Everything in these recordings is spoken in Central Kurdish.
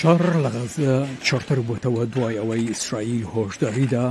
شەڕ لە غەزە چڕتر بووتەوە دوای ئەوەی ئیسرائیل هۆشداریدا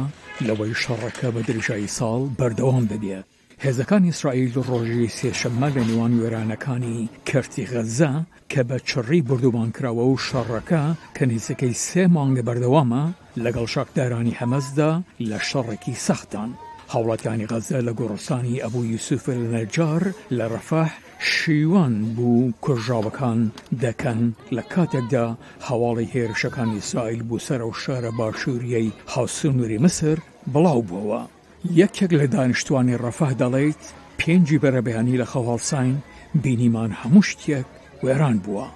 لەوەی شەڕەکە بە درێژایی ساڵ بەردەوام دەبێت. هێزەکانی ئیسرائیل ڕۆژی سێشەممە لە نێوان وێرانەکانی کەرتی غەزە کە بە چڕی بۆردومان کراوە و شەڕەکە کە نزیکەی سێ مانگە بەردەوامە، لەگەڵ چەکدارانی حەمەسدا لە شەڕێکی سەختدان. هاوڵاتیانی غەززە لە گۆڕستانی ئەبو یوسف ئەلنەجار لە ڕەفەح شیوان بو کوژراوەکان دەکەن، لە کاتێکدا هەواڵی هێرشەکانی ئیسرائیل بو سەر ئەو شارە باشوریەی هاوسنوری میسر بڵاوبوەوە. یەکێک لە دانیشتوانی ڕەفەح دەڵیت، پێنجی بەرەبەیانی لە خەوهەڵساین بینیمان هەمو شتێک وێران بوە.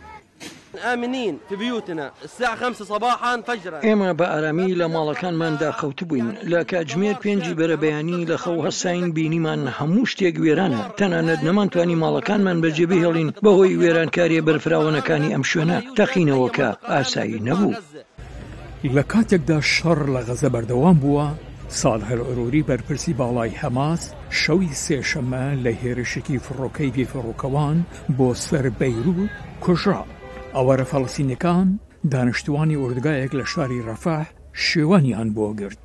آمنین فی بیوتنا الساعە خمس صباحا فجرا. ئێمە بە ئارامی لە ماڵەکانماندا خەوتبووین، لە کاتژمێر پێنجی بەرەبەیانی لە خەو هەستاین بینیمان هەموو شتێک وێرانە، تەنانەت نەمانتوانی ماڵەکانمان بەجێ بهێڵین بەهۆی وێرانکارییە بەرفراوانەکانی ئەم شوێنە، تەقینەوەکە ئاسایی نەبوو. لە کاتێکدا شەڕ لە غەززە بەردەوام بووە، ساڵح العروری بەرپرسی باڵای حەماس شەوی سێشەممە لە هێرشێکی فڕۆکەی بێفڕۆکەوان بۆ سەر بەیروت کوژرا. ئاوارە فەڵەستینیەکان دانیشتوانی ئۆردوگایەک لە شاری ڕەفەح شێوانیان بۆ گرت.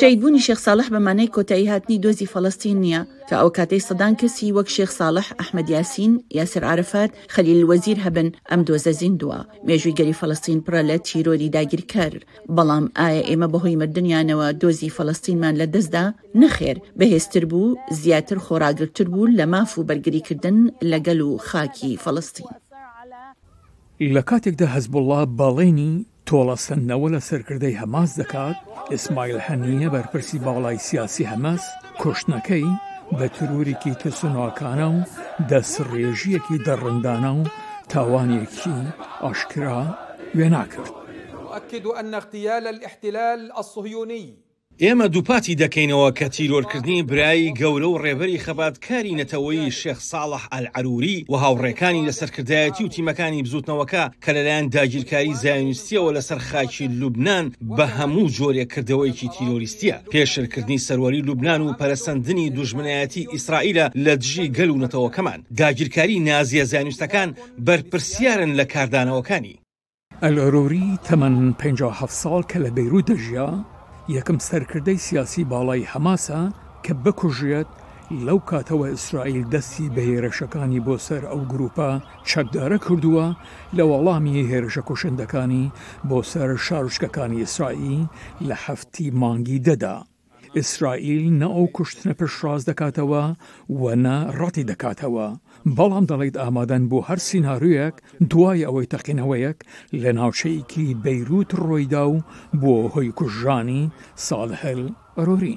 شەهید بوونی شێخ ساڵح بە مانای کۆتایی هاتنی دۆزی فەڵەستین نیە، تا ئەو کاتەی سەدان کەسی وەک شێخ ساڵح، ئەحمەد یاسین، یاسر عەرەفات، خەلیل وەزیر هەبن ئەم دۆزە زیندووە. مێژووی گەلی فەڵەستین پڕە لە تیرۆری داگیرکەر، بەڵام ئایا ئێمە بەهۆی مردنیانەوە دۆزی فەڵەستینمان لە دەستدا؟ نەخێر بەهێزتر بوو، زیاتر خۆڕاگرتر بوو لە ماف و بەرگریکردن لە گەل و خاکی فەڵەستین. لە کاتێکدا حزبوڵڵا بەڵێنی تۆڵەسەندنەوە لە سەرکردەی حەماس دەکات، ئیسماعیل هەنییە بەرپرسی باڵای سیاسی حەماس کوشتنەکەی بە ترورێکی ترسنۆکانە و دەستڕێژییەکی دڕندانە و تاوانێکی ئاشکرا وێنا کرد. ئێمە دووپاتی دەکەینەوە کە تیرۆرکردنی برای گەورە و ڕێبەری خەباتکاری نەتەوەیی شێخ ساڵح ئەلعەروری و هاوڕێکانی لە سەرکردایەتی و تیمەکانی بزووتنەوەکە کە لەلایەن داگیرکاری زایۆنیستییەوە لەسەر خاکی لوبنان بە هەموو جۆرێک کردەوەیەکی تیرۆریستییە پێشلکردنی سەروەری لوبنان و پەرەسەندنی دوژمنایەتی ئیسرائیلە لە دژی گەل و نەتەوەکەمان. داگیرکاری نازییە زایۆنیستەکان بەرپرسیارن لە کاردانەوەکانی. ئەلعروری تەمەن پەنجا و حەفت ساڵ کە لە بەیروت دەژیا، یەکەم سەرکردەی سیاسی باڵای حەماسە کە بکوژرێت، لەو کاتەوە ئیسرائیل دەستی بە هێرشەکانی بۆ سەر ئەو گروپە چەکدارە کردووە لە وەڵامی هێرشە کوشندەکانی بۆ سەر شارۆچکەکانی ئیسرائیل لە حەفتی مانگی دە دا. ئیسرائیل نە ئەو کوشتنە پشتڕاست دەکاتەوە و نە ڕەتی دەکاتەوە، بەڵام دەڵیت ئامادەن بۆ هەر سیناریۆیەک دوای ئەوەی تەقینەوەیەک لە ناوچەیەکی بەیروت ڕۆیدا و بووە هۆی کوژرانی ساڵح ئەلعروری.